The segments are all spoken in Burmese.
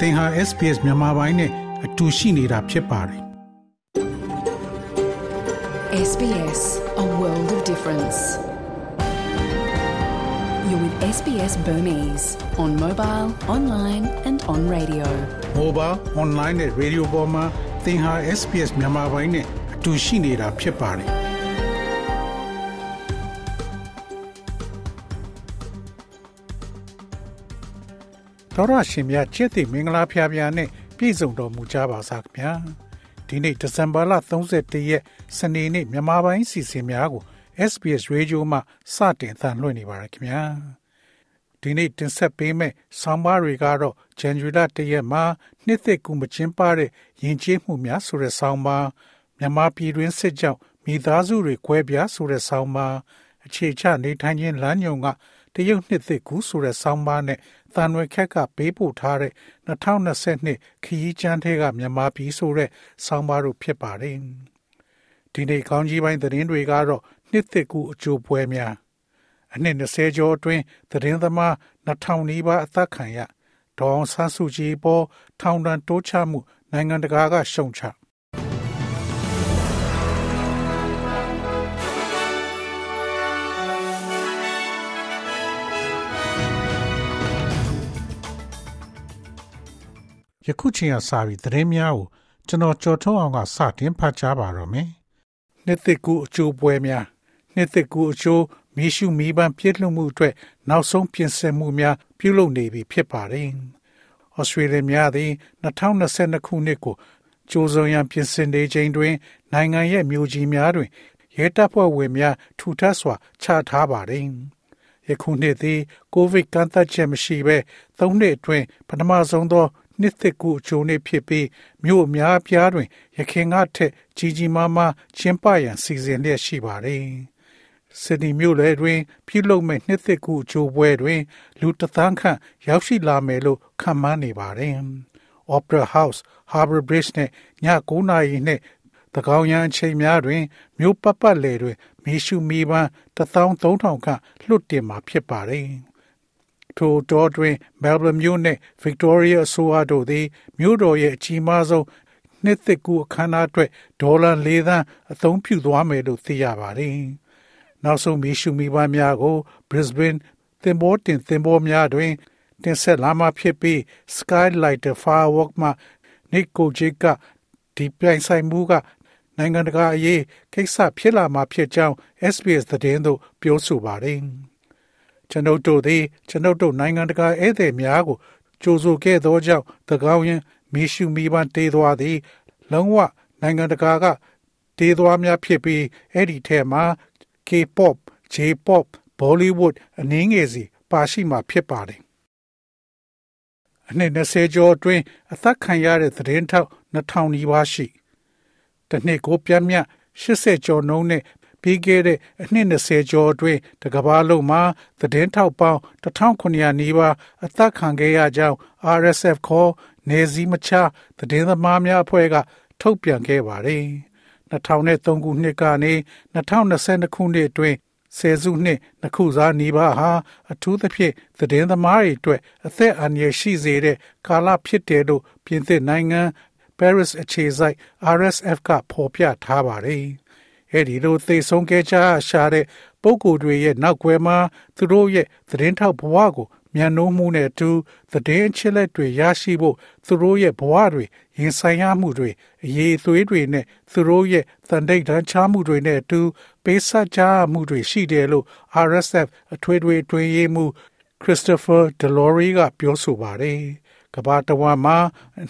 သင်ဟာ SPS မြန်မာပိုင်းနဲ့အတူရှိနေတာဖြစ်ပါတယ်။ SBS A world of difference. You're with SBS Burmese on mobile, online and on radio. Mobile, online နဲ့ radio ပေါ်မှာသင်ဟာ SPS မြန်မာပိုင်းနဲ့အတူရှိနေတာဖြစ်ပါတယ်။ တော်ရရှင်များချစ်တဲ့မင်္ဂလာဖျားဖျားနဲ့ပြည့်စုံတော်မူကြပါစားခင်ဗျာဒီနေ့ဒီဇင်ဘာလ31ရက်စနေနေ့မြန်မာပိုင်းစီစဉ်များကို SBS Radio မှစတင်သံလွှင့်နေပါရခင်ဗျာဒီနေ့တင်ဆက်ပေးမယ့်ဆောင်းပါးတွေကတော့ January 1ရက်မှာနှစ်သက်ကူမချင်းပါတဲ့ယဉ်ကျေးမှုများဆိုတဲ့ဆောင်းပါးမြန်မာပြည်တွင်းစစ်ကြောင့်မိသားစုတွေကွဲပြားဆိုတဲ့ဆောင်းပါးအခြေချနေထိုင်ခြင်းလမ်းညွန်က တရုတ်နှစ်သက်ကူဆိုတဲ့ဆောင်းပါးနဲ့တန်ရွယ်ခက်ကပေးပို့ထားတဲ့2022ခရီးကျန်းထဲကမြန်မာပြည်ဆိုတဲ့ဆောင်းပါးတို့ဖြစ်ပါတယ်။ဒီနေ့ကောင်းကြီးပိုင်းသတင်းတွေကတော့နှစ်သက်ကူအကျိုးပွဲများအနှစ်20ကျော်အတွင်းသတင်းသမား2000နီးပါးအသက်ခံရဒေါအောင်ဆန်းစုကြည်ပေါ်ထောင်ဒဏ်တိုးချမှုနိုင်ငံတကာကရှုံချ ခုချိန်ကစပြီးသတင်းများကိုကျွန်တော်ကြော်ထုတ်အောင်ကစတင်ဖတ်ကြားပါတော့မယ်။နှစ်သက်ကူအကျိုးပွဲများနှစ်သက်ကူအကျိုးမိရှုမိဘပြည့်လှမှုအတွက်နောက်ဆုံးပြင်ဆင်မှုများပြုလုပ်နေပြီဖြစ်ပါတယ်။ဩစတြေးလျများသည်2022ခုနှစ်ကိုကြိုးစုံရန်ပြင်ဆင်နေချိန်တွင် နိုင်ငံရဲ့မြို့ကြီးများတွင်ရဲတပ်ဖွဲ့ဝင်များထူထပ်စွာချထားပါတယ်။ယခုနှစ်သည်ကိုဗစ်ကန့်သတ်ချက်မရှိဘဲ၃နှစ်အတွင်းပထမဆုံးသော နှစ်သက်ကူအကျိုးနေ့ဖြစ်ပြီးမြို့အများပြားတွင် ရခင်ကထက်ကြီးကြီးမားမားကျင်းပရန်စီစဉ်လျက်ရှိပါတယ်။စစ်ဒီမြို့လေတွင် ပြုလုပ်မဲ့နှစ်သက်ကူအကျိုးပွဲတွင် လူတသန်းခန့်ရောက်ရှိလာမယ်လို့ခန့်မှန်းနေပါတယ်။ Opera House, Harbour Bridge နဲ့ည9နာရီနဲ့တကောင်ရန်အချိန်များတွင် မြို့ပတ်ပတ်လည်တွင်မီးရှုမီးပန်း13000ခန့်လွတ်တင်မှာဖြစ်ပါတယ်။ ထိုတောတွင်မဲလ်ဘန်မြို့နှင့်ဗစ်တိုးရီးယားအစိုးရတို့သည်မြို့တော်ရဲ့အကြီးမားဆုံးနှစ်သက်ကူအခမ်းအနားအတွက်ဒေါ်လာ၄သန်းအသုံးပြုသွားမယ်လို့သိရပါတယ်။နောက်ဆုံးမီရှူမီပါများကို Brisbane သင်္ဘောတင်သင်္ဘောများတွင်တင်ဆက်လာမှဖြစ်ပြီး Skylighter Firework မှ Nick Kojic ကဒီပြိုင်ဆိုင်မှုကနိုင်ငံတကာအရေးကိစ္စဖြစ်လာမှာဖြစ်ကြောင်း SBS သတင်းသို့ပြောဆိုပါတယ်။ ကျွန်ုပ်တို့သည်ကျွန်ုပ်တို့နိုင်ငံတကာဧည့်သည်များကိုကြိုဆိုခဲ့သောကြောင့်တကောင်းရင်မီရှုမီပန်းတေးသွားသည် လုံးဝနိုင်ငံတကာကတေးသွားများဖြစ်ပြီးအဲ့ဒီထဲမှာ K-pop, J-pop, Bollywood အနည်းငယ်စီပါရှိမှာဖြစ်ပါတယ်အနှစ်20ကျော်အတွင်းအသက်ခံရတဲ့သတင်းထောက်2000နီးပါးရှိတနှစ်ကိုပြင်းပြ80ကျော်နှုန်းနဲ့ ပြီးခဲ့တဲ့အနှစ်20ကျော်အတွင်းတကမ္ဘာလုံးမှာသတင်းထောက်ပေါင်း1900နီးပါးအသက်ခံခဲ့ရကြောင်း RSF ခေါ်နေစည်းမချသတင်းသမားများအဖွဲ့က ထုတ်ပြန်ခဲ့ပါတယ်။2003ခုနှစ်ကနေ2022ခုနှစ်အတွင်းဆယ်စုနှစ်နှစ်ခုစားနီးပါးဟာအထူးသဖြင့်သတင်းသမားတွေအတွက်အသက်အန္တရာယ်ရှိစေတဲ့ကာလဖြစ်တယ်လို့ပြင်သစ်နိုင်ငံ Paris အခြေစိုက် RSF ကဖော်ပြထားပါတယ်။ အဲ့ဒီလိုသိဆုံးခဲ့ကြရှာတဲ့ပုံကိုယ်တွေရဲ့နောက်ွယ်မှာသူတို့ရဲ့သတင်းထောက်ဘဝကိုမြန်နှိုးမှုနဲ့အတူသတင်းအချက်လက်တွေရရှိဖို့သူတို့ရဲ့ဘဝတွေရင်ဆိုင်ရမှုတွေအရေးအသွေးတွေနဲ့သူတို့ရဲ့သန္တိတ်တန်းချမှုတွေနဲ့အတူပေးဆက်ကြမှုတွေရှိတယ်လို့ RSF အထွေထွေတွင်ရေးမှု Christopher Delory ကပြောဆိုပါတယ်ကဘာတဝါမှာ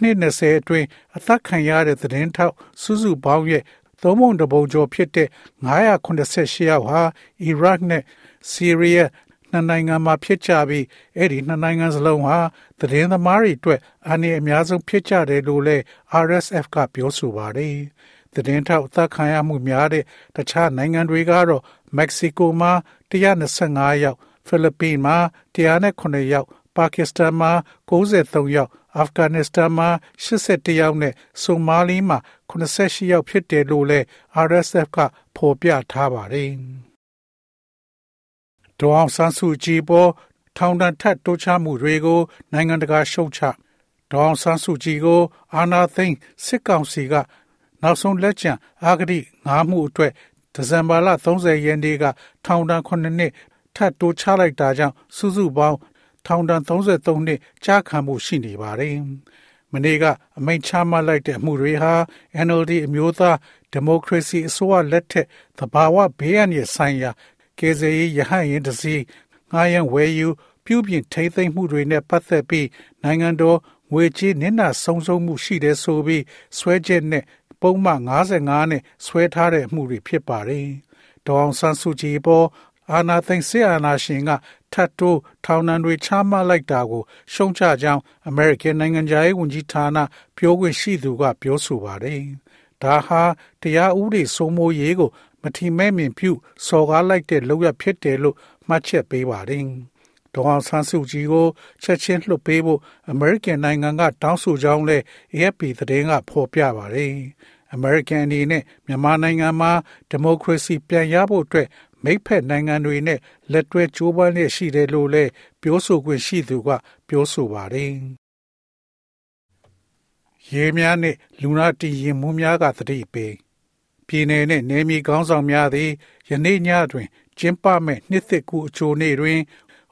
နှစ်20အတွင်းအသက်ခံရတဲ့သတင်းထောက်စုစုပေါင်းရဲ့ သုံးပုံတပုံကျော်ဖြစ်တဲ့988ယောက်ဟာအီရတ်နဲ့ဆီးရီးယားနှစ်နိုင်ငံမှာဖြစ်ကြပြီးအဲ့ဒီနှစ်နိုင်ငံစလုံးဟာသတင်းသမားတွေအတွက်အနည်းအများဆုံးဖြစ်ကြတယ်လို့လည်း RSF ကပြောဆိုပါတယ်။သတင်းထောက်အသက်ခံရမှုများတဲ့တခြားနိုင်ငံတွေကတော့မက္ကဆီကိုမှာ125ယောက်ဖိလစ်ပိမှာ109ယောက် ပါကစ္စတန်မှာ93ယောက်အာဖဂန်နစ္စတန်မှာ81ယောက်နဲ့ဆိုမာလီမှာ88ယောက်ဖြစ်တယ်လို့လည်း RSF ကဖော်ပြထားပါတယ်။ဒေါအောင်ဆန်းစုကြည်ပေါ်ထောင်ဒဏ်ထပ်တိုးချမှုတွေကို နိုင်ငံတကာရှုတ်ချဒေါအောင်ဆန်းစုကြည်ကို အာနာသိန်းစစ်ကောင်စီကနောက်ဆုံးလက်ကျန်အာဂတိငါးမှုအတွက်ဒီဇင်ဘာလ30ရက်နေ့ကထောင်ဒဏ်9နှစ်ထပ်တိုးချလိုက်တာကြောင့်စုစုပေါင်း ထောင်ဒဏ်33နှစ်ကြာခံမှုရှိနေပါတယ်။မနေ့ကအမိန့်ချမှတ်လိုက်တဲ့အမှုတွေဟာ NLD အမျိုးသားဒီမိုကရေစီအစိုးရလက်ထက်သဘာဝဘေးအန္တရာယ်ဆိုင်ရာကေဇေးရဟန်းရင်တစည်းငှားရန်ဝယ်ယူပြုပြင်ထိသိမ်းမှုတွေနဲ့ပတ်သက်ပြီးနိုင်ငံတော်ငွေကြေးနစ်နာဆုံးရှုံးမှုရှိတယ်ဆိုပြီးဆွဲချက်နဲ့ပုံမှန်55နဲ့ဆွဲထားတဲ့အမှုတွေဖြစ်ပါတယ်။ဒေါအောင်ဆန်းစုကြည်ပေါ် အာနာသိန်းစစ်အာဏာရှင်ကထတ်တိုးထောင်ဒဏ်တွေချမှတ်လိုက်တာကိုရှုံချကြောင်းအမေရိကန်နိုင်ငံသားရေးဝန်ကြီးဌာနပြောခွင့်ရှိသူကပြောဆိုပါတယ်။ဒါဟာတရားဥပဒေစိုးမိုးရေးကို မထီမဲ့မြင်ပြုစော်ကားလိုက်တဲ့လုပ်ရဖြစ်တယ်လို့မှတ်ချက်ပေးပါတယ်။ဒေါအောင်ဆန်းစုကြည်ကိုချက်ချင်းလွှတ်ပေးဖို့အမေရိကန်နိုင်ငံကတောင်းဆိုကြောင်းလည်း AFP သတင်းကဖော်ပြပါတယ်။ American အနေနဲ့မြန်မာနိုင်ငံမှာဒီမိုကရေစီပြန်ရဖို့အတွက် မိဖက်နိုင်ငံတွေနဲ့လက်တွဲကြိုးပမ်းနေရှိတယ်လို့လည်းပြောဆိုခွင့်ရှိသူက ပြောဆိုပါတယ်။ရေများနဲ့လူနာတီရင်မှုများကတတိပေးပြည်내နဲ့နယ်မြေကောင်းဆောင်များသည်ယနေ့ညတွင် ကျင်းပမဲ့နှစ်သက်ကူအချိုနေ့တွင်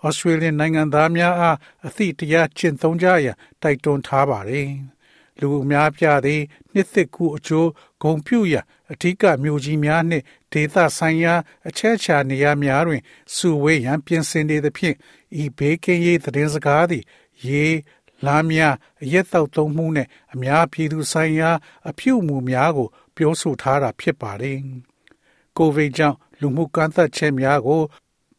ဩစတြေးလျနိုင်ငံသားများအားအသည့်တရားကျင့်သုံးကြရန်တိုက်တွန်းထားပါတယ်။လူအများပြသည် နှစ်သက်ကူအကျိုးဂုံပြုရာအထူးကမြို့ကြီးများနှင့် ဒေသဆိုင်ရာအချက်ချာနေရာများတွင် စုဝေးရန်ပြင်ဆင်နေသဖြင့်ဤဘေးကင်းရေးသတင်းစကားသည် ရေလာများအရက်တောက်သုံးမှုနှင့်အများပြည်သူဆိုင်ရာ အပြုအမူများကို ပြောဆိုထားတာဖြစ်ပါတယ်။ကိုဗစ်ကြောင့်လူမှုကန့်သတ်ချက်များကို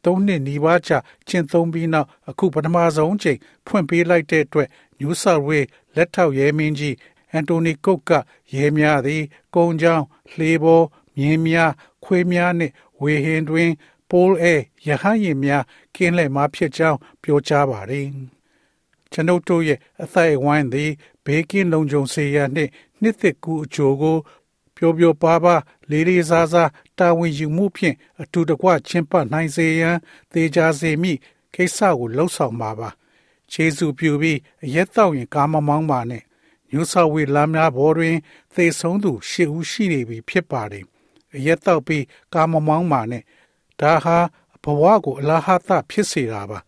၃နှစ်နီးပါးကြာကျင့်သုံးပြီးနောက်အခုပထမဆုံးချိန်ဖွင့်ပေးလိုက်တဲ့အတွက် New South Wales လက်ထောက်ရဲမင်းကြီးအန်တိုနီကုတ်ကရဲများသည်ကုန်းချောင်းလှေပေါ် မြင်းများခွေးများနှင့်ဝေဟင်တွင် ပိုးအဲရဟန်းရင်များကင်းလဲမှဖြစ်ကြောင်းပြောကြားပါသည်ကျွန်ုပ်တို့ရဲ့အသက်အဝိုင်းသည်ဘေးကင်းလုံခြုံစေရန်နှင့်နှစ်သက်ကူအကျိုးကိုပျော်ပျော်ပါပါလေးလေးစားစားတာဝန်ယူမှုဖြင့်အတူတကွချင်းပတ်နိုင်စေရန်သေချာစေမိကိစ္စကိုလှုပ်ဆောင်ပါပါခြေစုပြူပြီးအရက်တော့ရင်ကားမမောင်းပါနဲ့ညူဆောက်ဝေလမ်းများဘော်တွင်သေဆုံးသူရှစ်ဦးရှိနေပြီဖြစ်ပါတယ် အရက်တော့ပြီးကားမမောင်းပါနဲ့ဒါဟာဘဝကိုအလားဟသဖြစ်စေတာပါ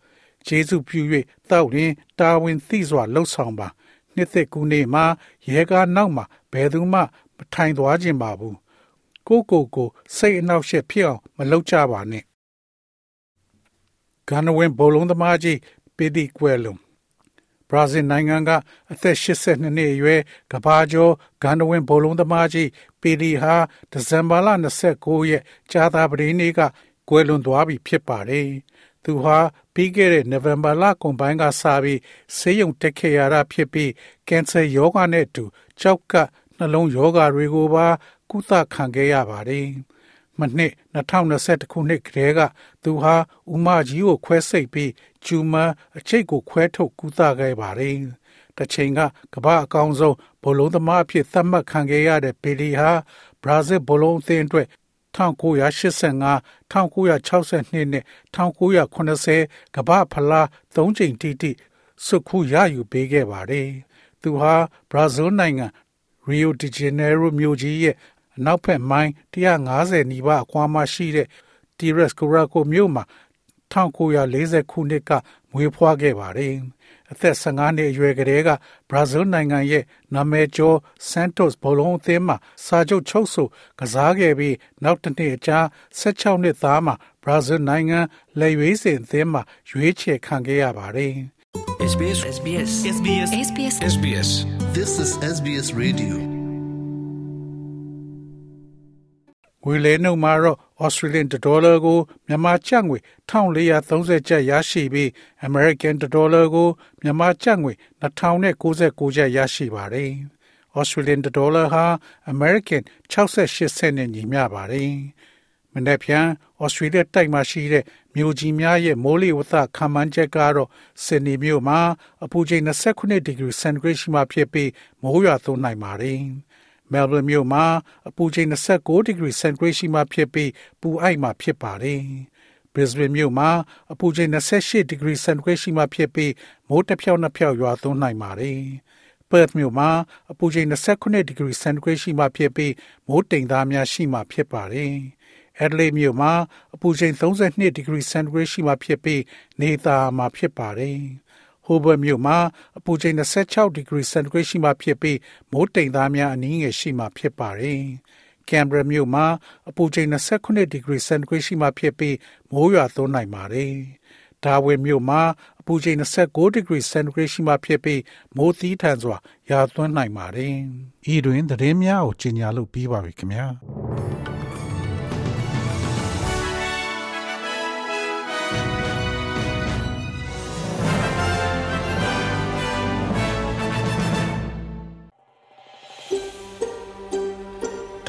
ခြေစုပြူ၍တောက်ရင်တာဝန်သိစွာလှုပ်ဆောင်ပါ နှစ်သက်ကူနေမှာရဲကားနောက်မှာဘယ်သူမှမထိုင်သွားခြင်းပါဘူးကိုကိုကိုစိတ်အနှောက်အယှက်ဖြစ်အောင်မလုပ်ကြပါနဲ့ဂန်နဝင်ဘိုလုံးသမားကြီးပီဒီကွယ်လုံ ဘရာဇီးနိုင်ငံကအသက်82နှစ်အရွယ်ကဘာကျော်ဂန်ဒဝင်ဘိုလုံးသမားကြီးပီဒီဟာဒီဇင်ဘာလ29ရက်ကြာသပတေးနေ့ကကွယ်လွန်သွားပြီဖြစ်ပါတယ်။သူဟာပြီးခဲ့တဲ့နိုဝင်ဘာလကုန်ပိုင်းကစပြီးဆေးရုံတက်ခဲ့ရတာဖြစ်ပြီးကင်ဆာရောဂါနဲ့အတူကြောက်ကနှလုံးရောဂါတွေကိုပါကုသခံခဲ့ရပါတယ်။ မနှစ်2021ခုနှစ်ကတည်းကသူဟာဥမကြီးကိုခွဲစိတ်ပြီးကျူမအချိတ်ကိုခွဲထုတ်ကူသခဲ့ပါတယ်။တချိန်ကကမ္ဘာအကောင်ဆုံးဘောလုံးသမားအဖြစ်သတ်မှတ်ခံခဲ့ရတဲ့ပီလီဟာဘရာဇီးဘောလုံးအသင်းအတွက်1985 1962နဲ့1980ကမ္ဘာဖလား၃ချိန်တိတိစုခုရယူပေးခဲ့ပါတယ်။သူဟာဘရာဇီးနိုင်ငံရီယိုဒီဂျေနေရိုမြို့ကြီးရဲ့အ နောက်ဘက်မိုင်း150နီးပါးအကွာမှရှိတဲ့တီရက်ကိုရာကိုမြို့မှာ1940ခုနှစ်ကမွေးဖွားခဲ့ပါတယ်။အသက်15နှစ်အရွယ်ကလေးကဘရာဇီးနိုင်ငံရဲ့နာမည်ကျော် Santos ဘောလုံးအသင်းမှာစာချုပ်ချုပ်ဆိုကစားခဲ့ပြီးနောက်တစ်နှစ်အကြာ16နှစ်သားမှာဘရာဇီးနိုင်ငံလက်ရွေးစင်အသင်းမှာရွေးချယ်ခံခဲ့ရပါတယ်။ SBS SBS SBS SBS SBS This is SBS Radio ငွေလဲနှုန်းမှာတော့ Australian dollar ကိုမြန်မာကျပ်ငွေ1430ကျပ်ရရှိပြီး American dollar ကိုမြန်မာကျပ်ငွေ2099ကျပ်ရရှိပါတယ်။ Australian dollar ဟာ American 68စက်နဲ့ညီမျှပါတယ်။မနေ့ဖြန် Australia တိုက်မှာရှိတဲ့မြို့ကြီးများရဲ့မိုးလေဝသခန့်မှန်းချက်ကတော့ဆင်နီမြို့မှာအပူချိန်29ဒီဂရီစင်တီဂရိတ်ရှိမှဖြစ်ပြီးမိုးရွာသွန်းနိုင်ပါတယ်။ Melbourne မြို့မှာအပူချိန်29ဒီဂရီစင်တီဂရိတ်ရှိမှဖြစ်ပြီးပူအိုက်မှဖြစ်ပါတယ်။ Brisbane မြို့မှာအပူချိန်28ဒီဂရီစင်တီဂရိတ်ရှိမှဖြစ်ပြီးမိုးတစ်ဖြောက်နှစ်ဖြောက်ရွာသွန်းနိုင်ပါတယ်။ Perth မြို့မှာအပူချိန်29ဒီဂရီစင်တီဂရိတ်ရှိမှဖြစ်ပြီးမိုးတိမ်သားများရှိမှဖြစ်ပါတယ်။ Adelaide မြို့မှာအပူချိန်32ဒီဂရီစင်တီဂရိတ်ရှိမှဖြစ်ပြီးနေသားမှာဖြစ်ပါတယ်။ Hobart မြို့မှာအပူချိန်26ဒီဂရီစင်တီဂရိတ်ရှိမှဖြစ်ပြီးမိုးတိမ်သားများအနည်းငယ်ရှိမှဖြစ်ပါတယ်။ Canberra မြို့မှာအပူချိန်29ဒီဂရီစင်တီဂရိတ်ရှိမှဖြစ်ပြီးမိုးရွာသွန်းနိုင်ပါတယ်။ဒါဝင်မြို့မှာအပူချိန်29ဒီဂရီစင်တီဂရိတ်ရှိမှဖြစ်ပြီးမိုးသီးထန်စွာရွာသွန်းနိုင်ပါတယ်။ဤတွင်သတင်းများကိုကြီးညာလို့ပြီးပါပြီခင်ဗျာ။။